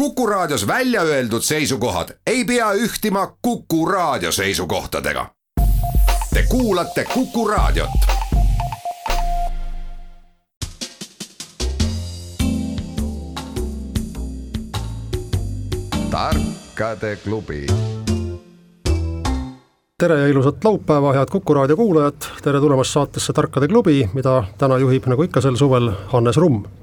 Kuku Raadios välja öeldud seisukohad ei pea ühtima Kuku Raadio seisukohtadega. Te kuulate Kuku Raadiot. tarkade klubi tere ja ilusat laupäeva, head Kuku raadio kuulajad, tere tulemast saatesse Tarkade klubi, mida täna juhib nagu ikka sel suvel Hannes Rumm.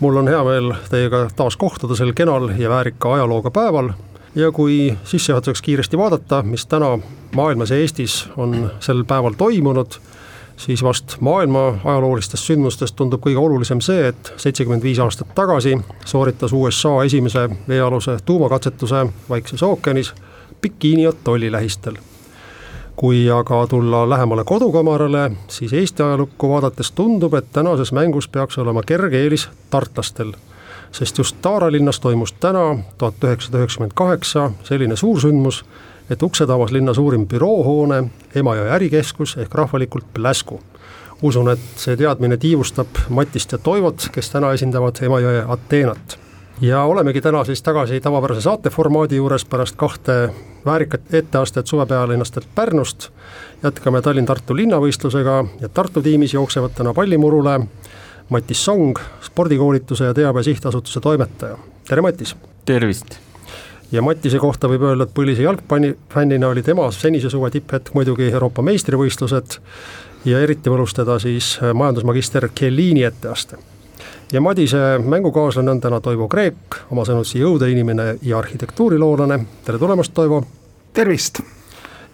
Mul on hea meel teiega taas kohtuda sel kenal ja väärika ajalooga päeval. Ja kui sissejuhatuseks kiiresti vaadata, mis täna maailmas ja Eestis on sel päeval toimunud, siis vast maailma ajaloolistest sündmustest tundub kõige olulisem see, et seitsekümmend viis aastat tagasi sooritas USA esimese veealuse tuumakatsetuse Vaikses ookeanis Bikini atolli lähistel kui aga tulla lähemale kodukamarale, siis Eesti ajalukku vaadates tundub, et tänases mängus peaks olema kerge eelis tartlastel. sest just Taara linnas toimus täna, tuhat üheksasada üheksakümmend kaheksa, selline suursündmus, et ukse tabas linna suurim büroohoone, Emajõe ärikeskus ehk rahvalikult Pläsku. usun, et see teadmine tiivustab Matist ja Toivot, kes täna esindavad Emajõe Ateenat ja olemegi täna siis tagasi tavapärase saateformaadi juures pärast kahte väärikat etteastet suvepealinnastelt Pärnust. jätkame Tallinn-Tartu linnavõistlusega ja Tartu tiimis jooksevad täna pallimurule Matis Song, spordikoolituse ja teabe sihtasutuse toimetaja, tere Matis! tervist! ja Matise kohta võib öelda, et põlise jalgpallifännina oli tema senise suve tipphetk muidugi Euroopa meistrivõistlused ja eriti võlus teda siis majandusmagister Chiellini etteaste ja Madise mängukaaslane on täna Toivo Kreek, oma sõnutsi jõudeinimene ja arhitektuuriloolane, tere tulemast, Toivo! Tervist!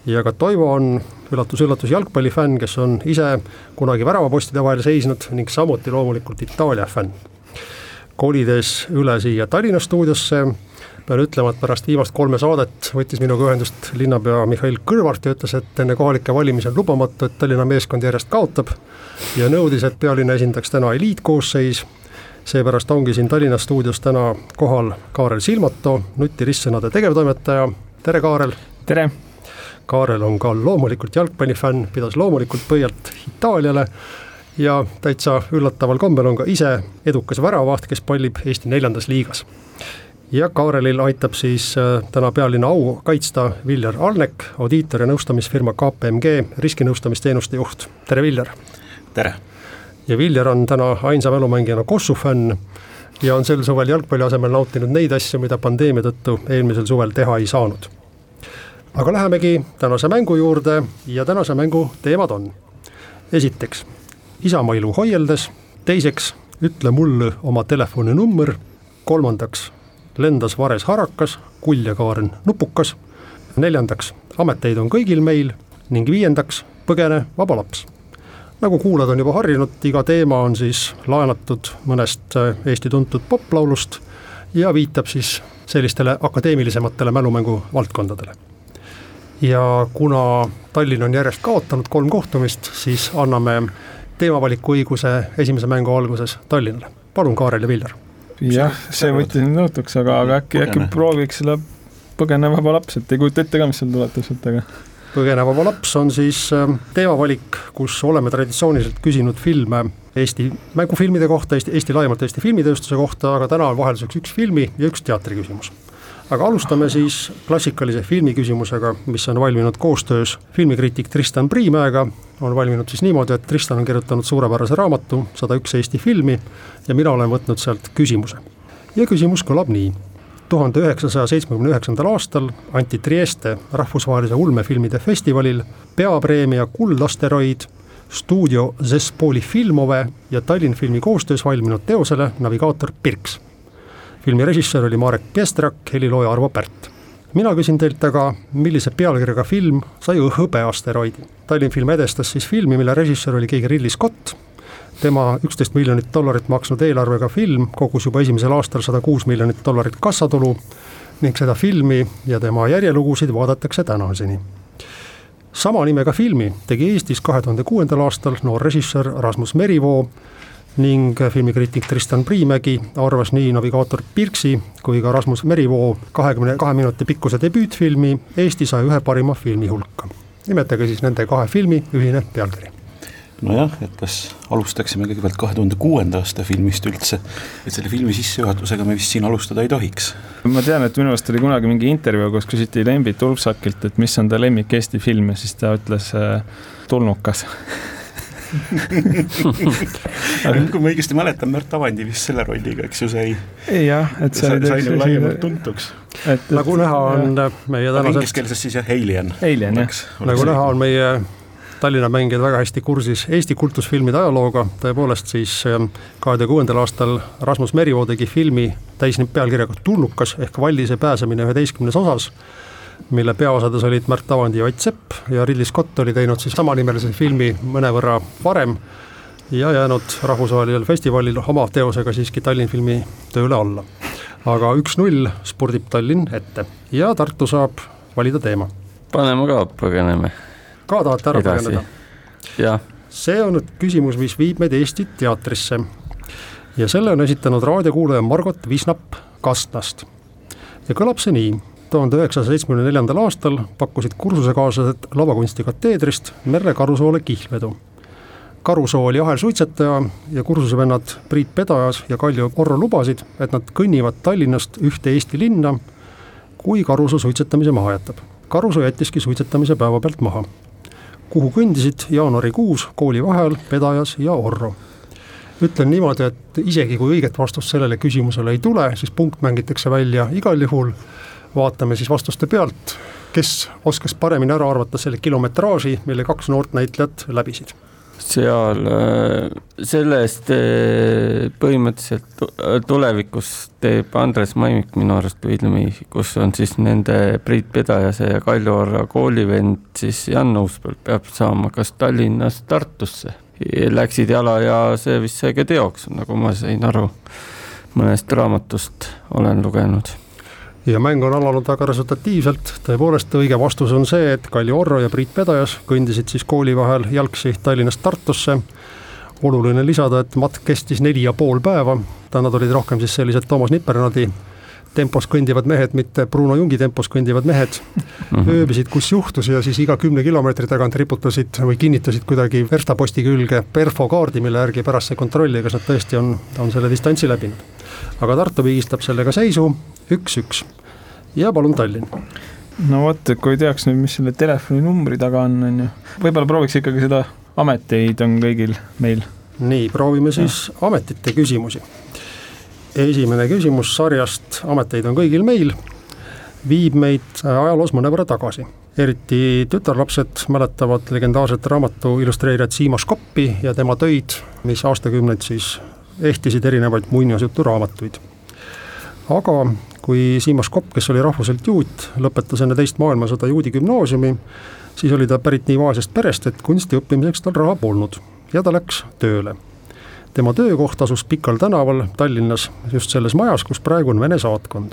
ja ka Toivo on üllatus-üllatus jalgpallifänn, kes on ise kunagi väravapostide vahel seisnud ning samuti loomulikult Itaalia fänn. kolides üle siia Tallinna stuudiosse, pean ütlema, et pärast viimast kolme saadet võttis minuga ühendust linnapea Mihhail Kõlvart ja ütles, et enne kohalikke valimisi on lubamatu, et Tallinna meeskond järjest kaotab ja nõudis, et pealinna esindaks täna eliitkoosseis seepärast ongi siin Tallinna stuudios täna kohal Kaarel Silmato, Nuti ristsõnade tegevtoimetaja, tere Kaarel! Tere! Kaarel on ka loomulikult jalgpallifänn, pidas loomulikult pöialt Itaaliale ja täitsa üllataval kombel on ka ise edukas väravaht, kes pallib Eesti neljandas liigas. ja Kaarelil aitab siis äh, täna pealinna au kaitsta Viljar Alnek, audiitor ja nõustamisfirma KPMG riskinõustamisteenuste juht, tere Viljar! tere! ja Viljar on täna ainsa mälumängijana Kossu fänn ja on sel suvel jalgpalli asemel nautinud neid asju, mida pandeemia tõttu eelmisel suvel teha ei saanud. Aga lähemegi tänase mängu juurde ja tänase mängu teemad on. Esiteks Isamaa ilu hoieldes, teiseks ütle mulle oma telefoninumber, kolmandaks lendas vares harakas, kuljakaaren nupukas, neljandaks ameteid on kõigil meil. Ning viiendaks põgene vaba laps. Nagu kuulajad on juba harjunud, iga teema on siis laenatud mõnest äh, Eesti tuntud poplaulust ja viitab siis sellistele akadeemilisematele mälumängu valdkondadele. Ja kuna Tallinn on järjest kaotanud kolm kohtumist, siis anname teemavaliku õiguse esimese mängu alguses Tallinnale. palun, Kaarel ja Viljar. jah, see võttis nüüd nõutuks, aga, aga äkki, äkki prooviks selle põgeneva laps, et ei kujuta ette ka, mis seal tuleb täpselt, aga põgenevaba laps on siis ähm, teemavalik, kus oleme traditsiooniliselt küsinud filme Eesti mängufilmide kohta, Eesti, Eesti laiemalt Eesti filmitööstuse kohta, aga täna on vahelduseks üks filmi ja üks teatriküsimus. Aga alustame siis klassikalise filmi küsimusega, mis on valminud koostöös filmikriitik Tristan Priimäega, on valminud siis niimoodi, et Tristan on kirjutanud suurepärase raamatu Sada üks Eesti filmi ja mina olen võtnud sealt küsimuse. ja küsimus kõlab nii tuhande üheksasaja seitsmekümne üheksandal aastal anti Trieste rahvusvahelise ulmefilmide festivalil peapreemia Kuldasteroid stuudio Zespoli Filmove ja Tallinn filmi koostöös valminud teosele Navigaator Pirks. Filmi režissöör oli Marek Kestrak, helilooja Arvo Pärt. mina küsin teilt aga, millise pealkirjaga film sai hõbeasteroidi? Tallinn film edestas siis filmi, mille režissöör oli keegi Ridley Scott tema üksteist miljonit dollarit maksnud eelarvega film kogus juba esimesel aastal sada kuus miljonit dollarit kassatulu ning seda filmi ja tema järjelugusid vaadatakse tänaseni. sama nimega filmi tegi Eestis kahe tuhande kuuendal aastal noor režissöör Rasmus Merivoo ning filmikriitik Tristan Priimägi arvas nii Navigaator Pirksi kui ka Rasmus Merivoo kahekümne kahe minuti pikkuse debüütfilmi Eesti saja ühe parima filmi hulka. nimetage siis nende kahe filmi ühine pealkiri nojah, et kas alustaksime kõigepealt kahe tuhande kuuenda aasta filmist üldse, et selle filmi sissejuhatusega me vist siin alustada ei tohiks. ma tean, et minu arust oli kunagi mingi intervjuu, kus küsiti Lembit Ulfsakilt, et mis on ta lemmik Eesti film ja siis ta ütles äh, Tulnukas kui ma õigesti mäletan, Märt Avandi vist selle rolliga, eks ju, sai. jah, et see sai, sai nagu laiemalt tuntuks. et nagu näha on meie tänased. Inglise keeles siis jah, Alien. Alien jah. nagu näha on meie Tallinna mängijad väga hästi kursis Eesti kultusfilmide ajalooga, tõepoolest siis ähm, kahe tuhande kuuendal aastal Rasmus Merivoo tegi filmi täispealkirjaga Tulnukas ehk Valdise pääsemine üheteistkümnes osas mille peaosades olid Märt Avandi ja Ott Sepp ja Ridley Scott oli teinud siis samanimelise filmi mõnevõrra varem ja jäänud rahvusvahelisel festivalil oma teosega siiski Tallinn filmi tööle alla. aga üks-null spurdib Tallinn ette ja Tartu saab valida teema. paneme ka põgeneme. ka tahate ära Edasi. põgeneda? see on nüüd küsimus, mis viib meid Eesti teatrisse. ja selle on esitanud raadiokuulaja Margot Visnap Kastnast. ja kõlab see nii tuhande üheksasaja seitsmekümne neljandal aastal pakkusid kursusekaaslased lavakunsti kateedrist Merle Karusoole kihlvedu. Karusoo oli ahelsuitsetaja ja kursusevennad Priit Pedajas ja Kaljo Orro lubasid, et nad kõnnivad Tallinnast ühte Eesti linna, kui Karusoo suitsetamise maha jätab. Karusoo jättiski suitsetamise päeva pealt maha. kuhu kõndisid jaanuarikuus kooli vaheajal Pedajas ja Orro ütlen niimoodi, et isegi kui õiget vastust sellele küsimusele ei tule, siis punkt mängitakse välja igal juhul vaatame siis vastuste pealt, kes oskas paremini ära arvata selle kilometraaži, mille kaks noort näitlejat läbisid. Seal äh, sellest äh, põhimõtteliselt tulevikus teeb Andres Maimik minu arust filmi, kus on siis nende Priit Pedajase ja Kaljo Orra koolivend siis Jan Uuspõld peab saama kas Tallinnast Tartusse. Läksid jala ja see vist sai ka teoks, nagu ma sain aru, mõnest raamatust olen lugenud ja mäng on alanud väga resultatiivselt, tõepoolest õige vastus on see, et Kaljo Orro ja Priit Pedajas kõndisid siis kooli vahel jalgsi Tallinnast Tartusse. oluline lisada, et matk kestis neli ja pool päeva, nad olid rohkem siis sellised Toomas Nippernadi tempos kõndivad mehed, mitte Bruno Jungi tempos kõndivad mehed mm -hmm. ööbisid, kus juhtus ja siis iga kümne kilomeetri tagant riputasid või kinnitasid kuidagi verstaposti külge perfokaardi, mille järgi pärast sai kontrolli, kas nad tõesti on, on selle distantsi läbinud. aga Tartu pigistab sellega seisu üks-üks ja palun Tallinn no vot, kui teaks nüüd, mis selle telefoninumbri taga on, on ju, võib-olla prooviks ikkagi seda ameteid on kõigil meil. nii, proovime siis ja. ametite küsimusi esimene küsimus sarjast Ameteid on kõigil meil viib meid ajaloos mõnevõrra tagasi. eriti tütarlapsed mäletavad legendaarset raamatu illustreerijat Siimas Koppi ja tema töid, mis aastakümneid siis ehtisid erinevaid muinasjuturaamatuid. aga kui Siimas Kopp, kes oli rahvuselt juut, lõpetas enne teist maailmasõda juudi gümnaasiumi, siis oli ta pärit nii vaesest perest, et kunsti õppimiseks tal raha polnud ja ta läks tööle tema töökoht asus Pikal tänaval Tallinnas, just selles majas, kus praegu on Vene saatkond.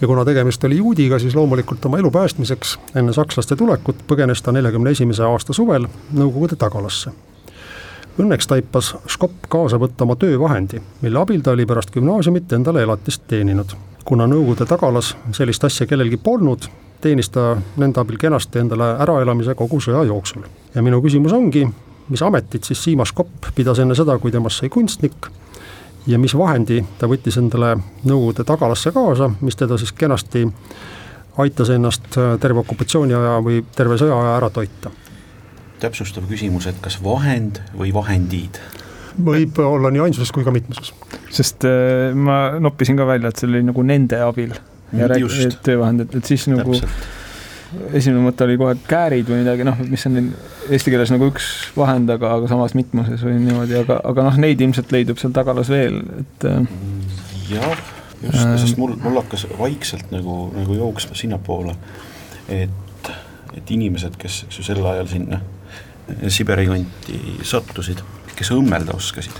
ja kuna tegemist oli juudiga, siis loomulikult oma elu päästmiseks enne sakslaste tulekut põgenes ta neljakümne esimese aasta suvel Nõukogude tagalasse. Õnneks taipas Škopp kaasa võtta oma töövahendi, mille abil ta oli pärast gümnaasiumit endale elatist teeninud. Kuna Nõukogude tagalas sellist asja kellelgi polnud, teenis ta nende abil kenasti endale äraelamise kogu sõja jooksul. ja minu küsimus ongi, mis ametit siis Siimas Kopp pidas enne seda, kui temast sai kunstnik ja mis vahendi ta võttis endale Nõukogude tagalasse kaasa, mis teda siis kenasti aitas ennast terve okupatsiooniaja või terve sõjaaja ära toita. täpsustav küsimus, et kas vahend või vahendid? Võib olla nii ainsuses kui ka mitmuses. sest äh, ma noppisin ka välja, et see oli nagu nende abil ja räägiti töövahend, et, et siis nagu Täpselt esimene mõte oli kohe käärid või midagi, noh, mis on eesti keeles nagu üks vahend, aga, aga samas mitmuses või niimoodi, aga, aga noh, neid ilmselt leidub seal tagalas veel, et. Äh, jah, just äh,, sest mul, mul hakkas vaikselt nagu, nagu jooksma sinnapoole, et, et inimesed, kes, eks ju, sel ajal sinna Siberi kanti sattusid, kes õmmelda oskasid,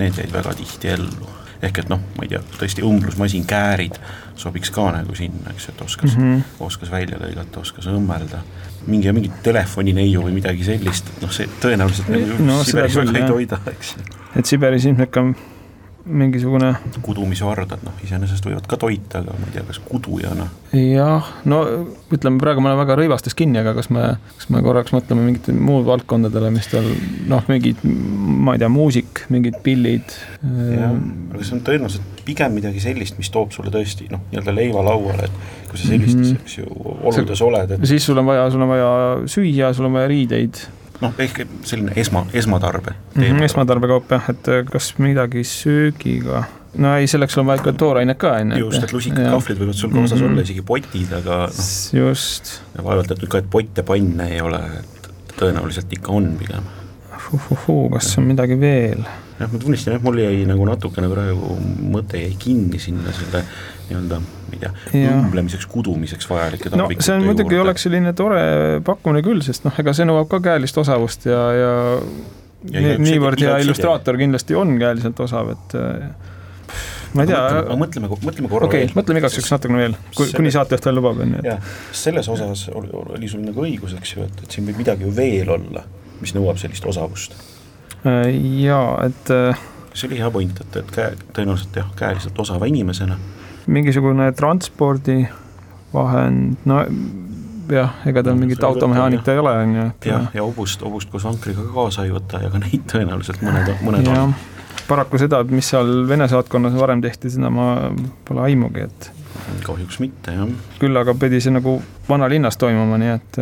need jäid väga tihti ellu ehk et noh, ma ei tea, tõesti õmblusmasin, käärid sobiks ka nagu sinna, eks, et oskas mm, -hmm. oskas välja lõigata, oskas õmmelda. mingi, mingi telefonineiu või midagi sellist, et noh, see tõenäoliselt nagu no, Siberis väga ei toida, eks. et Siberis ilmselt ka mingisugune kudumisvardad, noh, iseenesest võivad ka toita, aga ma ei tea, kas kudujana. jah, no ütleme, praegu ma olen väga rõivastes kinni, aga kas me, kas me korraks mõtleme mingitele muud valdkondadele, mis tal noh, mingid, ma ei tea, muusik, mingid pillid. jah, aga see on tõenäoliselt pigem midagi sellist, mis toob sulle tõesti noh, nii-öelda leiva lauale, et kui sa sellistes mm, -hmm. eks ju, oludes oled, et siis sul on vaja, sul on vaja süüa, sul on vaja riideid noh, ehk selline esma, esmatarbe mm. -hmm, esmatarbekaup jah, et äh, kas midagi söögiga no ei, selleks on vaja ikka toorainet ka, on ju. just, et lusikad, kahvlid võivad sul kaasas mm -hmm. olla, isegi potid, aga noh. just. vaevalt, et nüüd ka, et potte, panne ei ole, et tõenäoliselt ikka on pigem. kas on midagi veel? Jah, ma tunnistan, jah, mul jäi nagu natukene praegu mõte jäi kinni sinna selle nii-öelda, ma ei tea, õmblemiseks, kudumiseks vajalike no see on muidugi, oleks selline tore pakkumine küll, sest noh, ega see nõuab ka käelist osavust ja, ja, ja nii, niivõrd hea illustraator kindlasti on käeliselt osav, et ma ei tea. mõtleme, mõtleme korra okay, veel. mõtleme igaks juhuks natukene veel, kuni saatejuht veel lubab, on ju. selles osas oli, oli sul nagu õigus, eks ju, et, et siin võib midagi ju veel olla, mis nõuab sellist osavust. Äh, jaa, et äh, see oli hea point, et, et käe, tõenäoliselt jah, käeliselt osava inimesena mingisugune transpordivahend, no jah, ega tal mingit automehaanik ta ei ole, on ju. jah, ja hobust, hobust koos vankriga kaasa ei võta ja ka neid tõenäoliselt mõned, mõned ja. on. paraku seda, mis seal Vene saatkonnas varem tehti, seda ma pole aimugi, et. kahjuks mitte, jah. küll aga pidi see nagu vanalinnas toimuma, nii et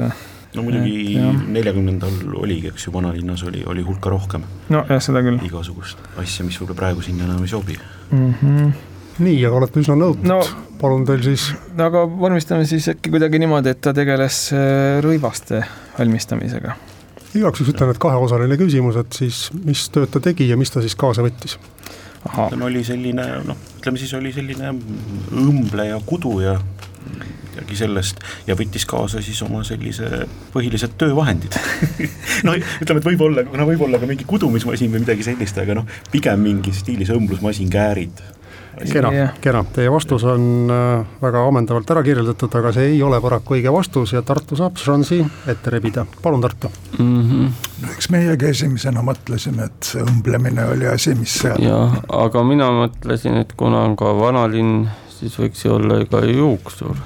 no muidugi neljakümnendal oligi, eks ju, vanalinnas oli, oli hulka rohkem. nojah, seda küll. igasugust asja, mis võib-olla praegu sinna enam ei sobi mm. -hmm nii, aga olete üsna nõudnud no,, palun teil siis. aga vormistame siis äkki kuidagi niimoodi, et ta tegeles äh, rõivaste valmistamisega. igaks juhuks ütlen, et kaheosaline küsimus, et siis mis tööd ta tegi ja mis ta siis kaasa võttis? ta oli selline noh, ütleme siis oli selline õmbleja, kuduja midagi sellest ja võttis kaasa siis oma sellise põhilised töövahendid no ütleme, et võib-olla, no võib-olla ka mingi kudumismasin või midagi sellist, aga noh, pigem mingi stiilis õmblusmasin, käärid kena, kena, teie vastus on äh, väga ammendavalt ära kirjeldatud, aga see ei ole paraku õige vastus ja Tartu saab šansi ette rebida, palun Tartu mm. -hmm. no eks meiegi esimesena mõtlesime, et see õmblemine oli asi, mis seal. jah, aga mina mõtlesin, et kuna on ka vanalinn, siis võiks ju olla ka juuksur,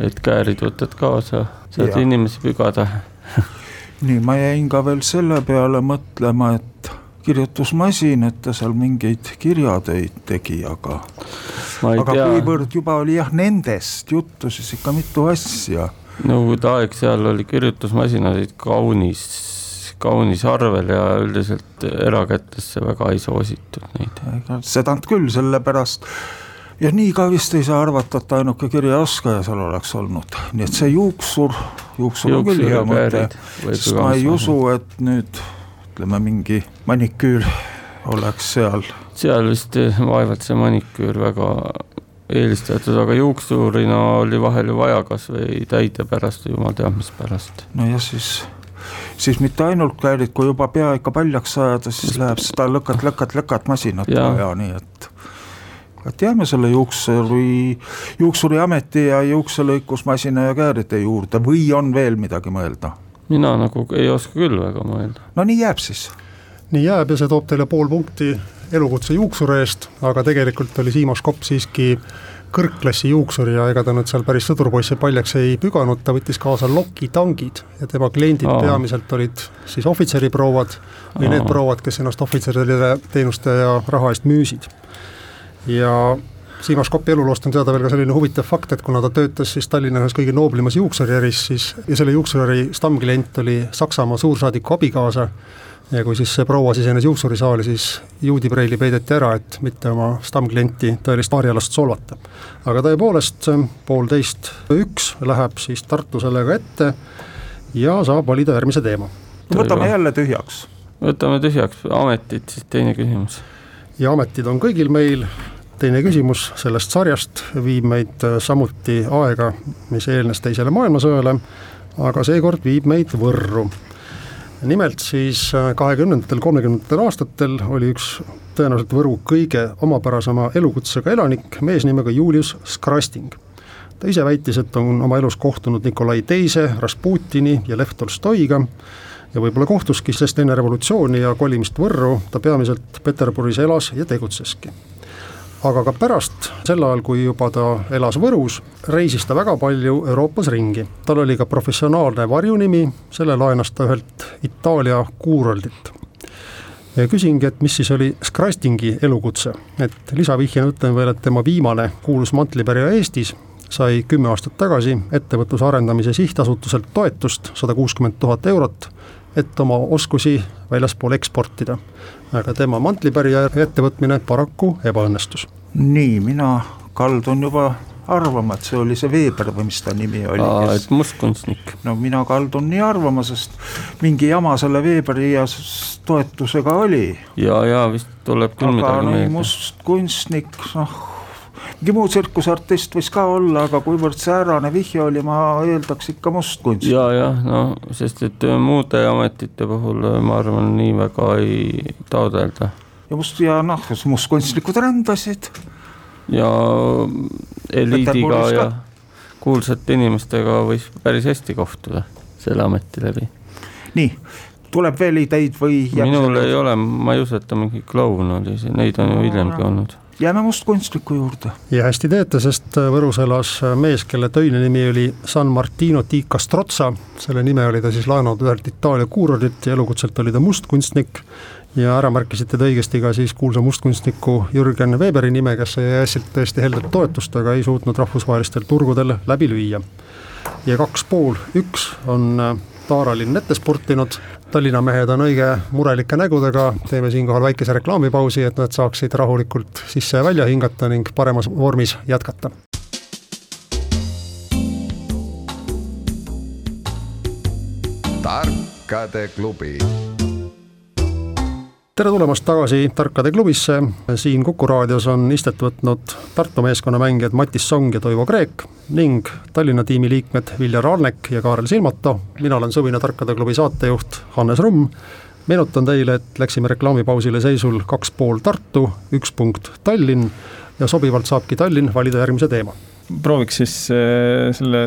et käärid võtad kaasa, saad ja. inimesi pügada nii, ma jäin ka veel selle peale mõtlema, et kirjutusmasin, et ta seal mingeid kirjatöid tegi, aga aga tea. kuivõrd juba oli jah nendest juttu, siis ikka mitu asja. Nõukogude aeg, seal oli kirjutusmasinasid kaunis, kaunis arvel ja üldiselt erakätesse väga ei soositud neid. seda küll, sellepärast ja nii ka vist ei saa arvata, et ainuke kirjaoskaja seal oleks olnud, nii et see juuksur, juuksur on küll hea mõte, sest ma ei usu, et nüüd ütleme, mingi maniküür oleks seal? seal vist vaevalt see maniküür väga eelistatud, aga juuksurina oli vahel ju vaja kas või täide pärast, jumal teab mis pärast. nojah, siis, siis mitte ainult käärid, kui juba pea ikka paljaks ajada, siis läheb seda lõkat, lõkat, lõkat masinat vaja, nii et et jääme selle juuksuri, juuksuriameti ja juukselõikusmasina ja kääride juurde või on veel midagi mõelda? mina nagu ei oska küll väga mõelda. no nii jääb siis. nii jääb ja see toob teile pool punkti elukutse juuksuri eest, aga tegelikult oli Siimas Kopp siiski kõrgklassi juuksur ja ega ta nüüd seal päris sõdurpoisse paljaks ei püganud, ta võttis kaasa lokitangid ja tema kliendid Aa. peamiselt olid siis ohvitseriprouad või Aa. need prouad, kes ennast ohvitseridele teenuste ja raha eest müüsid. Ja Siimas Kopi eluloost on teada veel ka selline huvitav fakt, et kuna ta töötas siis Tallinna ühes kõige nooblimas juuksuriäris, siis ja selle juuksuriäri stammklient oli Saksamaa suursaadiku abikaasa ja kui siis see proua sisenes juuksurisaali, siis juudipreili peideti ära, et mitte oma stammklienti, tõelist maarjalast solvata. aga tõepoolest, poolteist üks läheb siis Tartu sellega ette ja saab valida järgmise teema. võtame jälle tühjaks. võtame tühjaks, ametid siis teine küsimus. ja ametid on kõigil meil teine küsimus sellest sarjast viib meid äh, samuti aega, mis eelnes Teisele maailmasõjale, aga seekord viib meid Võrru. nimelt siis äh, kahekümnendatel, kolmekümnendatel aastatel oli üks tõenäoliselt Võru kõige omapärasema elukutsega elanik, mees nimega Julius Skrasting. ta ise väitis, et on oma elus kohtunud Nikolai Teise, Rasputini ja Lev Tolstoiga ja võib-olla kohtuski, sest enne revolutsiooni ja kolimist Võrru ta peamiselt Peterburis elas ja tegutseski aga ka pärast, sel ajal, kui juba ta elas Võrus, reisis ta väga palju Euroopas ringi. tal oli ka professionaalne varjunimi, selle laenas ta ühelt Itaalia kuurordilt ja küsingi, et mis siis oli Skrastingi elukutse, et lisavihjena ütlen veel, et tema viimane kuulus mantlipärija Eestis sai kümme aastat tagasi ettevõtluse arendamise sihtasutuselt toetust sada kuuskümmend tuhat eurot, et oma oskusi väljaspool eksportida. aga tema mantlipärija ettevõtmine paraku ebaõnnestus. nii, mina kaldun juba arvama, et see oli see Veeber või mis ta nimi oli. et mustkunstnik. no mina kaldun nii arvama, sest mingi jama selle Weberi ja toetusega oli. ja, ja vist tuleb küll aga midagi meelde. mustkunstnik, noh mingi muu tsirkusartist võis ka olla, aga kuivõrd säärane vihje oli, ma eeldaks ikka mustkunst. ja, jah, no sest et äh, muude ametite puhul äh, ma arvan, nii väga ei taodelda. ja must ja noh, mustkunstnikud rändasid. ja eliidiga Peterburis ja ka. kuulsate inimestega võis päris hästi kohtuda selle ameti läbi. nii, tuleb veel ideid või? minul ei ole, ma ei usu, et ta mingi kloun oli, neid on ju hiljemgi olnud. Jääme mustkunstniku juurde. ja hästi teete, sest Võrus elas mees, kelle töine nimi oli San Martino di Castrozza, selle nime oli ta siis laenanud ühelt Itaalia kuurorilt ja elukutselt oli ta mustkunstnik ja ära märkisite te õigesti ka siis kuulsa mustkunstniku Jürgen Weberi nime, kes sai äsjalt tõesti heldet toetust, aga ei suutnud rahvusvahelistel turgudel läbi lüüa. ja kaks pool üks on äh, Taara linn ette spurtinud, Tallinna mehed on õige murelike nägudega, teeme siinkohal väikese reklaamipausi, et nad saaksid rahulikult sisse ja välja hingata ning paremas vormis jätkata. tarkade klubi tere tulemast tagasi Tarkade klubisse, siin Kuku raadios on istet võtnud Tartu meeskonna mängijad Matis Song ja Toivo Kreek ning Tallinna tiimi liikmed Viljar Arnek ja Kaarel Silmato, mina olen Suvine Tarkade klubi saatejuht Hannes Rumm, meenutan teile, et läksime reklaamipausile seisul kaks pool Tartu, üks punkt Tallinn ja sobivalt saabki Tallinn valida järgmise teema. prooviks siis äh, selle,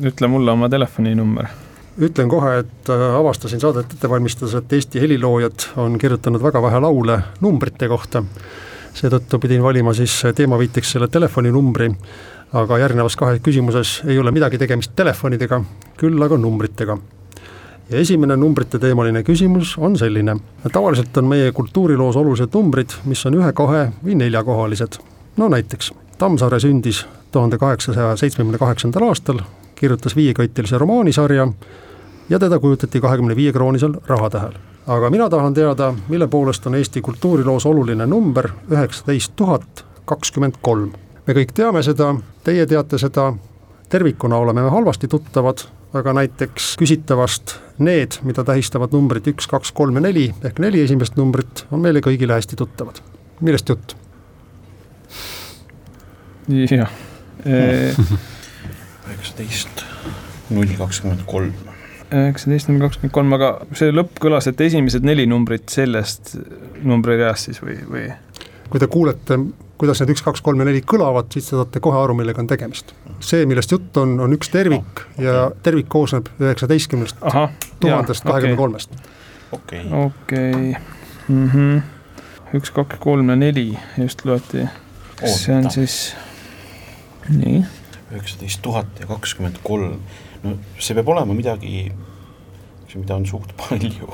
ütle mulle oma telefoninumber ütlen kohe, et äh, avastasin saadet ette valmistades, et Eesti heliloojad on kirjutanud väga vähe laule numbrite kohta. seetõttu pidin valima siis teemaviiteks selle telefoninumbri, aga järgnevas kahes küsimuses ei ole midagi tegemist telefonidega, küll aga numbritega. ja esimene numbrite teemaline küsimus on selline. tavaliselt on meie kultuuriloos olulised numbrid, mis on ühe, kahe või neljakohalised. no näiteks Tammsaare sündis tuhande kaheksasaja seitsmekümne kaheksandal aastal, kirjutas viieköitelise romaanisarja ja teda kujutati kahekümne viie kroonisel rahatähel. aga mina tahan teada, mille poolest on Eesti kultuuriloos oluline number üheksateist tuhat kakskümmend kolm. me kõik teame seda, teie teate seda, tervikuna oleme me halvasti tuttavad, aga näiteks küsitavast need, mida tähistavad numbrid üks, kaks, kolm ja neli ehk neli esimest numbrit on meile kõigile hästi tuttavad. millest jutt? jah üheksateist, null kakskümmend kolm. Üheksateist null kakskümmend kolm, aga see lõpp kõlas, et esimesed neli numbrit sellest numbrireast siis või, või? kui te kuulete, kuidas need üks, kaks, kolm ja neli kõlavad, siis te saate kohe aru, millega on tegemist. see, millest jutt on, on üks tervik ja tervik koosneb üheksateistkümnest tuhandest kahekümne kolmest. okei. okei, Mhm. üks, kaks, kolm ja neli just loeti. see on siis, nii üheksateist tuhat ja kakskümmend kolm, no see peab olema midagi, mida on suht palju,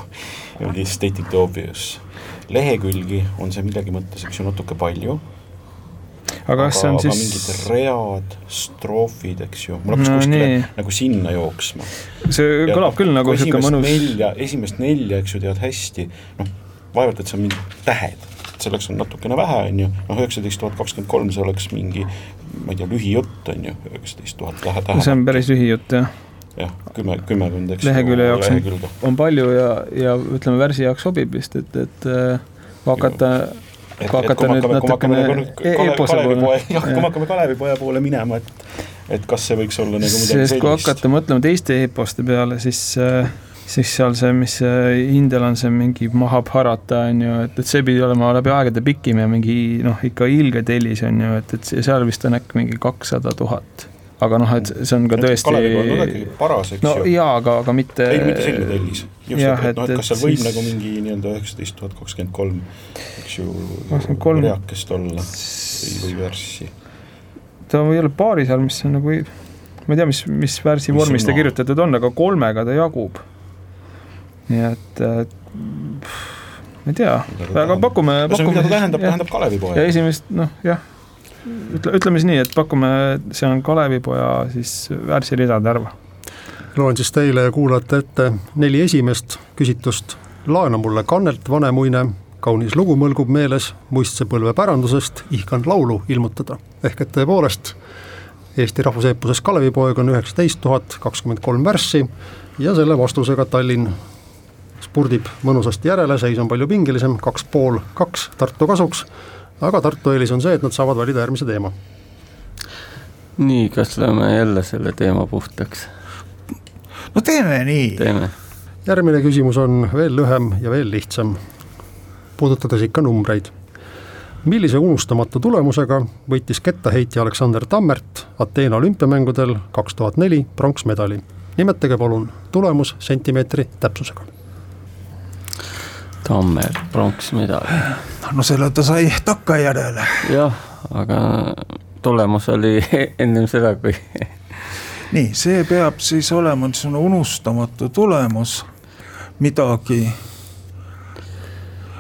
ongi stating the obvious. lehekülgi on see millegi mõttes, eks ju, natuke palju. aga kas see on siis mingid read, stroofid, eks ju, mul hakkas no, kuskile nii. nagu sinna jooksma. see ja kõlab küll nagu niisugune mõnus nelja, esimest nelja, eks ju, tead hästi, noh, vaevalt, et see on mingid tähed selleks on natukene vähe, on ju, noh, üheksateist tuhat kakskümmend kolm, see oleks mingi ma ei tea, lühijutt on ju, üheksateist tuhat tähe, tähe. see on päris lühijutt, jah. jah, kümme, kümmekond, eks. lehekülje jaoks on, on palju ja, ja ütleme, värsi jaoks sobib vist, et, et kui hakata kui hakata nüüd natukene eepose poole. jah, kui me hakkame Kalevipoja poole minema, et, et kas see võiks olla nagu midagi sellist. kui hakata mõtlema teiste eeposte peale, siis äh, siis seal see, mis Indial on see mingi Mahabharata on ju, et, et see pidi olema läbi aegade pikim ja mingi noh, ikka ilge tellis on ju, et, et seal vist on äkki mingi kakssada tuhat aga noh, et see on ka tõesti. Paras, eks no, ju. jaa, aga, aga mitte. ei, mitte selline tellis. just, et, et noh, et kas seal võib siis... nagu mingi nii-öelda üheksateist tuhat kakskümmend kolm, eks ju, reakest olla või, või värssi. ta ei ole paari seal, mis on nagu, ma ei tea, mis, mis värsi mis vormis ta kirjutatud on, aga kolmega ta jagub. Nii et, et ma ei tea, aga pakume, pakume. mida ta tähendab, tähendab Kalevipoeg. ja esimest, noh jah ütle, ütleme siis nii, et pakume, see on Kalevipoja siis värssiridade arv. loen siis teile ja kuulajate ette neli esimest küsitlust. laena mulle kannelt, vanemuine, kaunis lugu mõlgub meeles, muistse põlve pärandusest, ihkan laulu ilmutada. ehk et tõepoolest, Eesti rahvuseepuses Kalevipoeg on üheksateist tuhat kakskümmend kolm värssi ja selle vastusega Tallinn spurdib mõnusasti järele, seis on palju pingelisem, kaks pool kaks Tartu kasuks aga Tartu eelis on see, et nad saavad valida järgmise teema. nii, kas lööme jälle selle teema puhtaks? no teeme nii. teeme. järgmine küsimus on veel lühem ja veel lihtsam, puudutades ikka numbreid. millise unustamatu tulemusega võitis kettaheitja Aleksander Tammert Ateena olümpiamängudel kaks tuhat neli pronksmedali? nimetage palun tulemus sentimeetri täpsusega Tammer pronksmedali. no selle ta sai takkajärjele. jah, aga tulemus oli ennem seda, kui nii, see peab siis olema niisugune unustamatu tulemus, midagi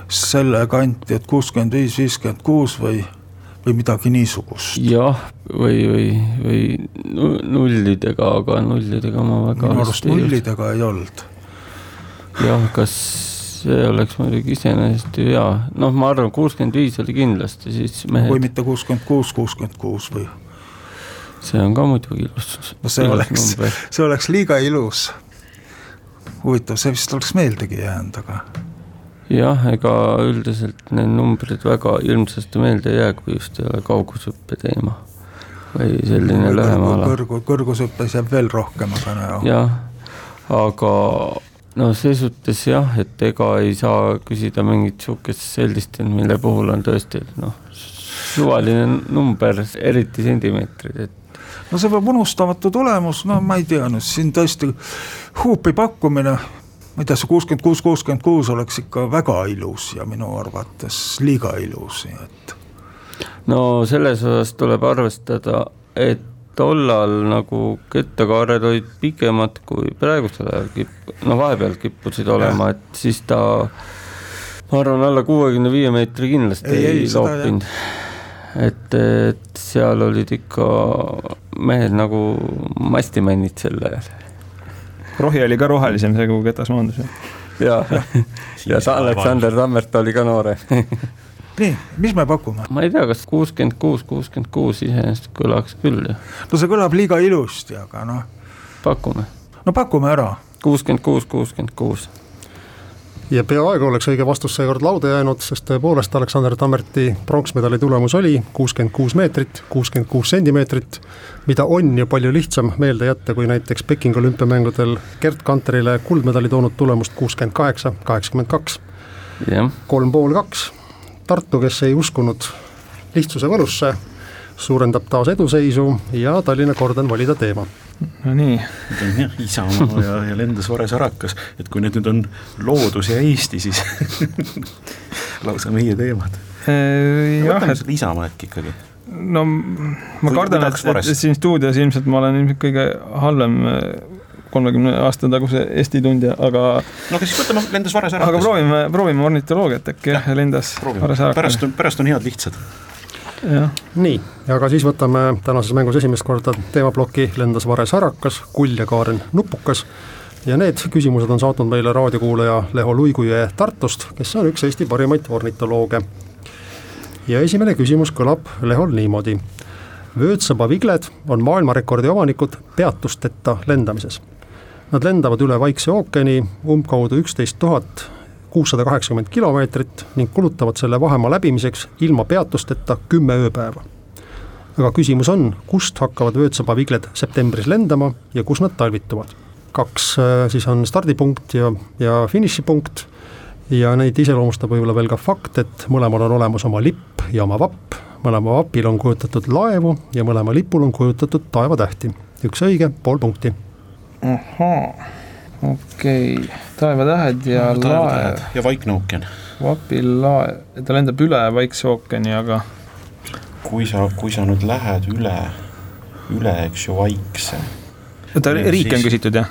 selle kanti, et kuuskümmend viis, viiskümmend kuus või, või midagi niisugust. jah, või, või, või nullidega, aga nullidega ma väga. minu arust nullidega ei olnud. jah, kas see oleks muidugi iseenesest ju hea, noh, ma arvan, kuuskümmend viis oli kindlasti siis mehed. kui mitte kuuskümmend kuus, kuuskümmend kuus või? see on ka muidugi ilus. no see oleks, see oleks liiga ilus. huvitav, see vist oleks meeldegi jäänud, aga. jah, ega üldiselt need numbrid väga ilmsesti meelde ei jää, kui just ei ole kaugushüppe teema või selline lühem ala. kõrgu, kõrgushüppes jääb veel rohkem, aga no. jah, aga no ses suhtes jah, et ega ei saa küsida mingit sihukest sellist, mille puhul on tõesti noh, suvaline number, eriti sentimeetrid, et. no see peab unustamatu tulemus, no ma ei tea, no siin tõesti huupi pakkumine, ma ei tea, see kuuskümmend kuus, kuuskümmend kuus oleks ikka väga ilus ja minu arvates liiga ilus, nii et. no selles osas tuleb arvestada, et tollal nagu kettakaared olid pikemad kui praegusel ajal kipp-, no vahepeal kippusid olema, et siis ta ma arvan, alla kuuekümne viie meetri kindlasti ei, ei loopinud. et, et seal olid ikka mehed nagu mastimännid sel ajal. rohi oli ka rohelisem, see kui ketas maandus. ja, ja Aleksander Tammert oli ka noorem nii, mis me pakume? ma ei tea, kas kuuskümmend kuus, kuuskümmend kuus iseenesest kõlaks küll ju. no see kõlab liiga ilusti, aga noh. pakume. no pakume ära. kuuskümmend kuus, kuuskümmend kuus ja peaaegu oleks õige vastus seekord lauda jäänud, sest tõepoolest Aleksander Tammerti pronksmedali tulemus oli kuuskümmend kuus meetrit, kuuskümmend kuus sentimeetrit, mida on ju palju lihtsam meelde jätta, kui näiteks Pekingi olümpiamängudel Gerd Kanterile kuldmedali toonud tulemust kuuskümmend kaheksa, kaheksakümmend kaks. kolm pool kaks Tartu, kes ei uskunud lihtsuse võlusse, suurendab taas eduseisu ja Tallinna kord on valida teema. no nii. Jah, Isamaa ja, ja lendas Vares Arakas, et kui need nüüd on loodus ja Eesti, siis lausa meie teemad. Äh, jah, et Isamaa äkki ikkagi no ma kardan, et, et siin stuudios ilmselt ma olen ilmselt kõige halvem kolmekümne aasta taguse Eesti tundja, aga. no aga siis võtame, lendas Vares ära. aga proovime, proovime ornitoloogiat äkki jah, lendas Vares ära. pärast on, pärast on head lihtsad. nii, aga siis võtame tänases mängus esimest korda teemaploki Lendas Vares Harakas, Kull ja Kaaren Nupukas ja need küsimused on saatnud meile raadiokuulaja Leho Luigujõe Tartust, kes on üks Eesti parimaid ornitolooge. ja esimene küsimus kõlab Lehol niimoodi. vöötsaba vigled on maailmarekordi omanikud peatusteta lendamises Nad lendavad üle Vaikse ookeani umbkaudu üksteist tuhat kuussada kaheksakümmend kilomeetrit ning kulutavad selle vahemaa läbimiseks ilma peatusteta kümme ööpäeva. aga küsimus on, kust hakkavad vöötsaba vigled septembris lendama ja kus nad talvituvad? kaks äh, siis on stardipunkt ja, ja finišipunkt ja neid iseloomustab võib-olla veel ka fakt, et mõlemal on olemas oma lipp ja oma vapp, mõlema vapil on kujutatud laevu ja mõlema lipul on kujutatud taevatähti. üks õige, pool punkti. Ahhaa, okei okay., taevatähed ja no, laev. ja Vaikne ookean. vapil laev, ta lendab üle Vaikse ookeani, aga kui sa, kui sa nüüd lähed üle, üle, eks ju, Vaikse. oota, riike on küsitud, jah?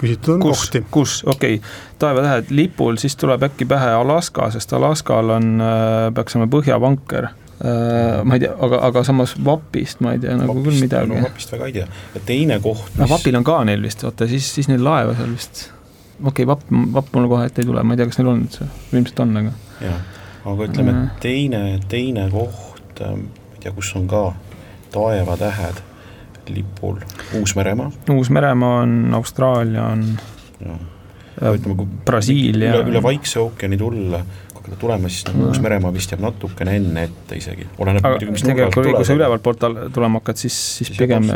küsitud on kus, kohti. kus, okei okay., taevatähed lipul, siis tuleb äkki pähe Alaska, sest Alaskal on, äh, peaks olema põhjavanker ma ei tea, aga, aga samas vapist ma ei tea nagu vapist, küll midagi. no vapist väga ei tea ja teine koht mis.... no vapil on ka neil vist, oota siis, siis neil laeva seal vist. okei okay,, vapp, vapp mul kohe ette ei tule, ma ei tea, kas neil on üldse, ilmselt on, aga. jah, aga ütleme uh., teine, teine koht, äh, ma ei tea, kus on ka taevatähed lipul, Uus-Meremaa. Uus-Meremaa on, Austraalia on. ütleme, kui Brasiilia. üle, üle Vaikse ookeani tulla, hakata tulema, siis nagu Uus-Meremaa vist jääb natukene enne ette isegi. aga tegelikult, kui sa ülevalt poolt tulema hakkad, siis, siis, siis pigem,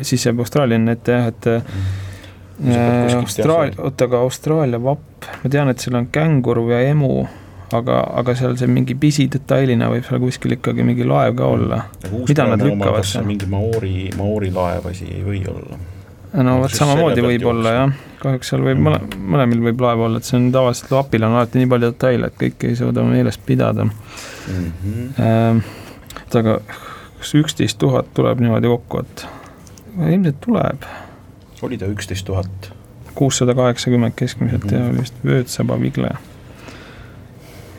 siis jääb Austraalia enne ette jah, et mm. Austraalia, oota, aga Austraalia vapp, ma tean, et seal on känguru ja emu aga, aga seal see mingi pisidetailina võib seal kuskil ikkagi mingi laev ka olla. mida nad lükkavad seal? mingi Maori, Maori laev asi ei või olla. No vot samamoodi võib olla jah, kahjuks seal võib mõle, mõlemil võib laev olla, et see on tavaliselt vapil on alati nii palju detaile, et kõike ei suuda meeles pidada mm. -hmm. et aga kas üksteist tuhat tuleb niimoodi kokku, et ilmselt tuleb. oli ta üksteist tuhat? kuussada kaheksakümmend keskmiselt mm -hmm. ja oli vist vöötsaba vigle